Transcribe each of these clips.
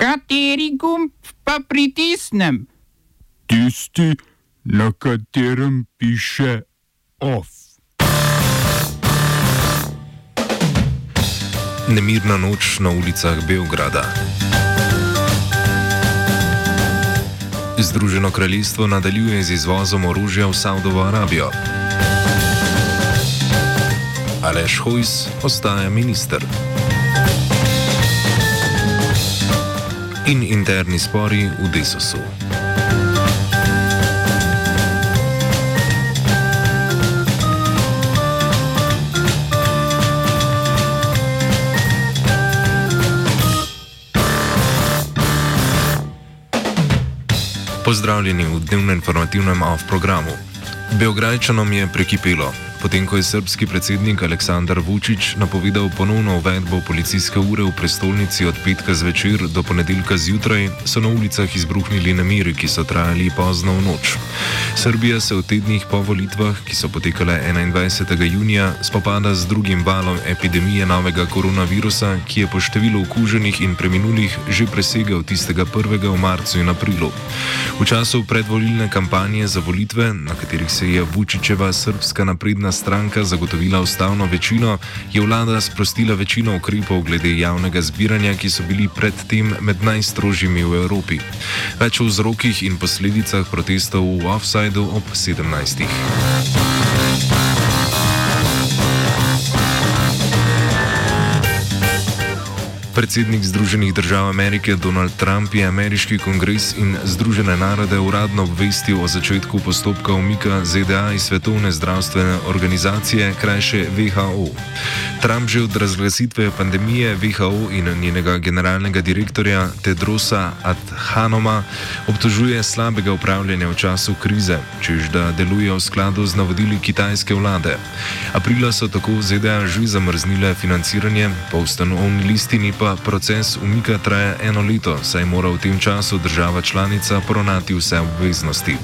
Kateri gumb pa pritisnem? Tisti, na katerem piše OF. Nemirna noč na ulicah Beograda. Združeno kraljestvo nadaljuje z izvozom orožja v Saudovo Arabijo. Aleš Hojs ostaja minister. In interni spori v Desosu. Pozdravljeni v dnevnem informativnem OF programu. Beograjčanom je prekipelo. Potem, ko je srpski predsednik Aleksandar Vučić napovedal ponovno uvedbo policijske ure v prestolnici od petka zvečer do ponedeljka zjutraj, so na ulicah izbruhnili nemiri, ki so trajali pozno v noč. Srbija se v tednih po volitvah, ki so potekale 21. junija, spopada z drugim valom epidemije novega koronavirusa, ki je po številu okuženih in preminulih že presegel tistega prvega v marcu in aprilu. V času predvolilne kampanje za volitve, na katerih se je Vučićeva srpska napredna stranka zagotovila ustavno večino, je vlada sprostila večino ukrepov glede javnega zbiranja, ki so bili predtem med najstrožjimi v Evropi. Več o vzrokih in posledicah protestov v Offsideu ob 17. Predsednik Združenih držav Amerike Donald Trump je ameriški kongres in Združene narode uradno obvestil o začetku postopka umika ZDA iz Svetovne zdravstvene organizacije, krajše WHO. Trump že od razglasitve pandemije WHO in njenega generalnega direktorja Tedrosa Adhanoma obtožuje slabega upravljanja v času krize, čež da deluje v skladu z navodili kitajske vlade. Aprila so tako ZDA že zamrznile financiranje, po ustanovni listini pa proces umika traja eno leto, saj mora v tem času država članica poravnati vse obveznosti.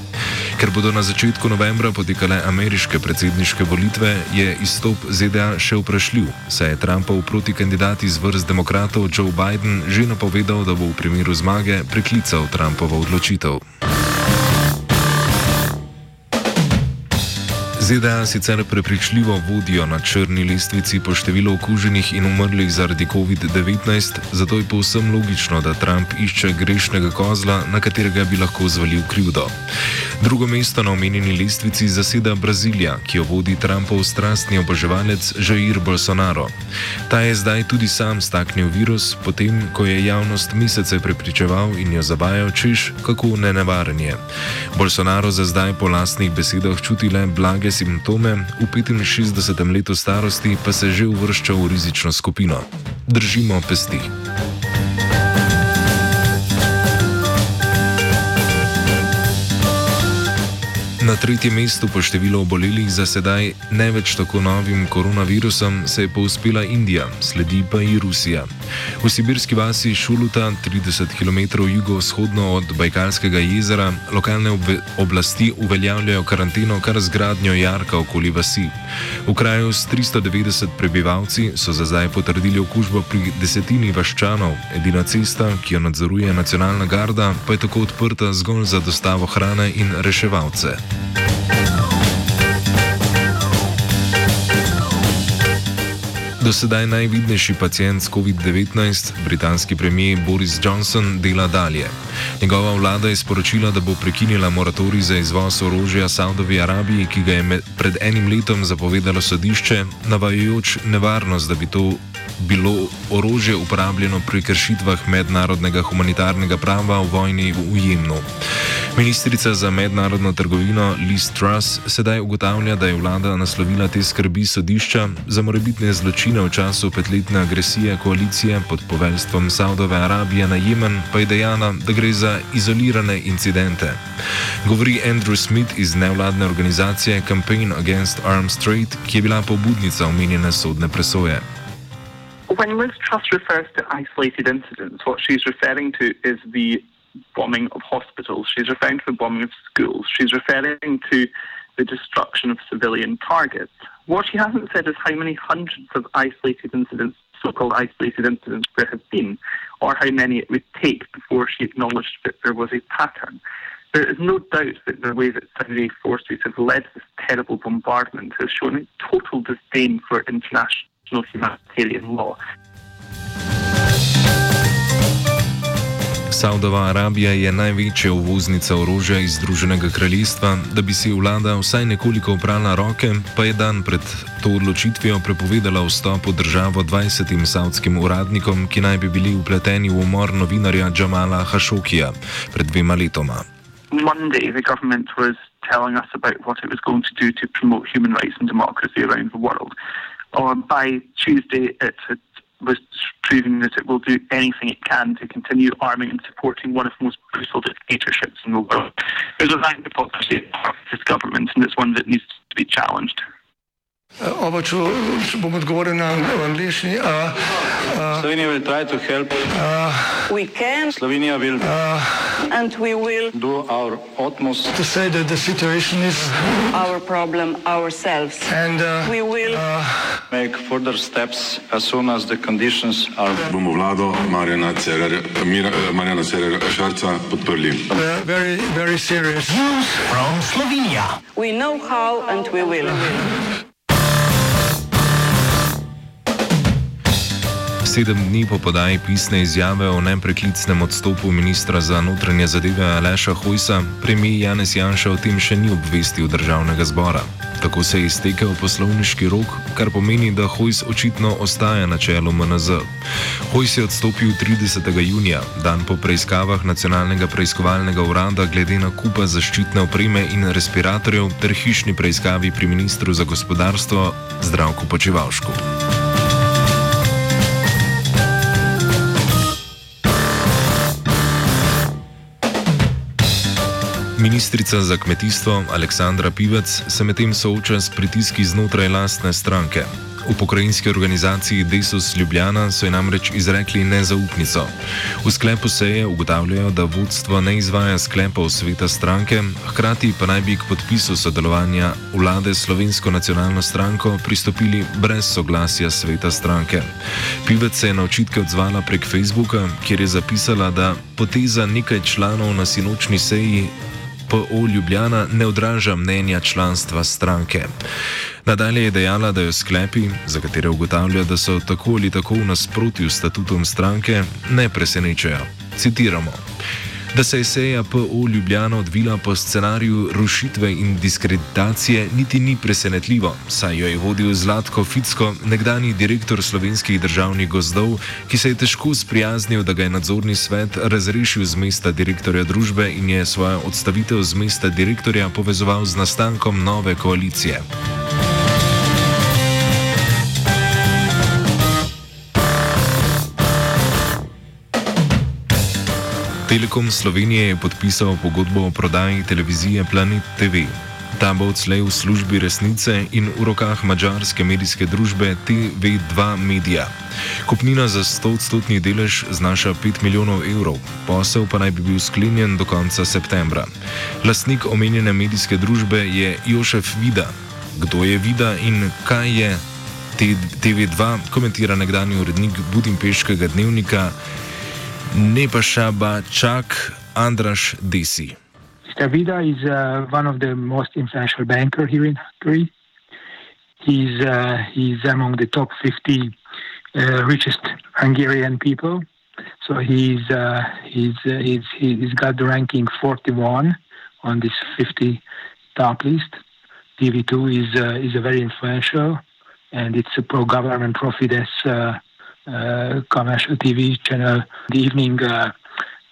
Ker bodo na začetku novembra potekale ameriške predsedniške volitve, je izstop ZDA še vprašljiv, saj je Trumpov protikandidat iz vrst demokratov Joe Biden že napovedal, da bo v primeru zmage preklical Trumpovo odločitev. ZDA sicer prepričljivo vodijo na črni lestvici po številu okuženih in umrlih zaradi COVID-19, zato je povsem logično, da Trump išče grešnega kozla, na katerega bi lahko zvalil krivdo. Drugo mesto na omenjeni lestvici zaseda Brazilija, ki jo vodi Trumpov strastni oboževalec Jair Bolsonaro. Ta je zdaj tudi sam staknil virus, potem ko je javnost mesece prepričeval in jo zabajal, češ kako nenevaren je. Bolsonaro za zdaj po lastnih besedah čuti le blage simptome, v 65. letu starosti pa se že uvršča v rizično skupino. Držimo pesti. Na tretjem mestu po številu obolelih za sedaj ne več tako novim koronavirusom se je povzpela Indija, sledi pa i Rusija. V sibirski vasi Šuluta, 30 km jugovzhodno od Bajkalskega jezera, lokalne oblasti uveljavljajo karanteno kar z gradnjo jarka okoli vasi. V kraju s 390 prebivalci so za zdaj potrdili okužbo pri desetini vaščanov, edina cesta, ki jo nadzoruje nacionalna garda, pa je tako odprta zgolj za dostavo hrane in reševalce. Do sedaj najvidnejši pacijent s COVID-19, britanski premijer Boris Johnson, dela dalje. Njegova vlada je sporočila, da bo prekinila moratorij za izvoz orožja Saudovi Arabiji, ki ga je pred enim letom zapovedalo sodišče, navajajoč nevarnost, da bi to bilo orožje uporabljeno pri kršitvah mednarodnega humanitarnega prava v vojni v Jemnu. Ministrica za mednarodno trgovino Liz Truss sedaj ugotavlja, da je vlada naslovila te skrbi sodišča za morebitne zločine v času petletne agresije koalicije pod poveljstvom Saudove Arabije na Jemen, pa je dejana, da gre za izolirane incidente. Govori Andrew Smith iz nevladne organizacije Campaign Against Arms Trade, ki je bila pobudnica omenjene sodne presoje. When Liz Truss refers to isolated incidents, what she's referring to is the bombing of hospitals. She's referring to the bombing of schools. She's referring to the destruction of civilian targets. What she hasn't said is how many hundreds of isolated incidents, so called isolated incidents, there have been. or how many it would take before she acknowledged that there was a pattern. There is no doubt that the way that Saudi forces have led this terrible bombardment has shown a total disdain for international humanitarian law. Saudova Arabija je največja uvoznica orožja iz Združenega kraljestva, da bi si vlada vsaj nekoliko oprala roke, pa je dan pred to odločitvijo prepovedala vstop v državo 20 saudskim uradnikom, ki naj bi bili upleteni v umor novinarja Džamala Hašokija pred dvema letoma. Monday, the government was telling us about what it was going to do to promote human rights and democracy around the world. Or by Tuesday, it had was proving that it will do anything it can to continue arming and supporting one of the most brutal dictatorships in the world. There's a rank hypocrisy of this government, and it's one that needs to be challenged. Oba, če, če bom odgovoril na angliški. Slovenija will try to help. We can Slovenija will and we will do our utmost. To say that the situation is our problem ourselves. and uh, We will Make further steps as soon as the conditions are. bomo vlado Marjana Cererja, Mira, eh, Marjana Cererja Šarca podprli. uh, very, very serious. we know how and Sedem dni po podaji pisne izjave o nepreklicnem odstopu ministra za notranje zadeve Aleša Hojsa, premijer Janez Janša o tem še ni obvestil državnega zbora. Tako se je iztekel poslovniški rok, kar pomeni, da Hojs očitno ostaja na čelu MNZ. Hojs je odstopil 30. junija, dan po preiskavah nacionalnega preiskovalnega urada glede nakupa zaščitne opreme in respiratorjev ter hišni preiskavi pri ministru za gospodarstvo Zdravku Počivalšku. Ministrica za kmetijstvo Aleksandra Pivec se medtem sooča s pritiski znotraj lastne stranke. V pokrajinski organizaciji Desus Ljubljana so ji namreč izrekli nezaupnico. V sklepu seje ugotavljajo, da vodstvo ne izvaja sklepov sveta stranke, hkrati pa naj bi k podpisu sodelovanja vlade s slovensko nacionalno stranko pristopili brez soglasja sveta stranke. Pivec se je na očitke odzvala prek Facebooka, kjer je zapisala, da poteza nekaj članov na sinočni seji PO Ljubljana ne odraža mnenja članstva stranke. Nadalje je dejala, da jo sklepi, za katere ugotavlja, da so tako ali tako v nasprotju s statutom stranke, ne presenečajo. Citiramo. Da se je seja PO Ljubljana odvila po scenariju rušitve in diskreditacije, niti ni presenetljivo, saj jo je vodil Zlatko Ficko, nekdani direktor slovenskih državnih gozdov, ki se je težko sprijaznil, da ga je nadzorni svet razrešil z mesta direktorja družbe in je svojo odstavitev z mesta direktorja povezoval z nastankom nove koalicije. Telekom Slovenije je podpisal pogodbo o prodaji televizije Planet TV. Ta bo odslej v službi resnice in v rokah mađarske medijske družbe TV2 Media. Kupnina za 100-odstotni delež znaša 5 milijonov evrov, posel pa naj bi bil sklenjen do konca septembra. Lastnik omenjene medijske družbe je Jošef Vida. Kdo je Vida in kaj je TV2, komentira nekdani urednik Budimpeškega dnevnika Nepashaba Čak Andraš Desi. Stavida is uh, one of the most influential banker here in Hungary. He's uh, he's among the top 50 uh, richest Hungarian people. So he's uh, he's uh, he's he's got the ranking 41 on this 50 top list. TV2 is uh, is a very influential, and it's a pro-government, pro-Fidesz commercial TV channel. The evening uh,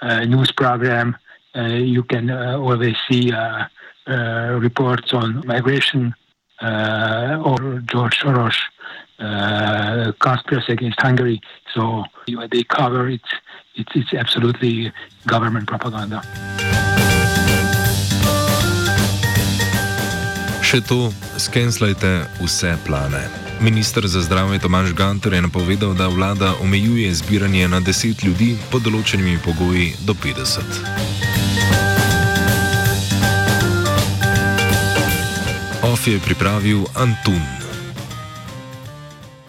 uh, news program. Uh, you can uh, always see uh, uh, reports on migration uh, or George Soros uh, conspiracy against Hungary. So you know, they cover it. It's, it's absolutely government propaganda. Še to, skenslajte vse. Ministr za zdravje Tomaš Ganter je napovedal, da vlada omejuje zbiranje na 10 ljudi pod določenimi pogoji do 50. OF je pripravil Antun.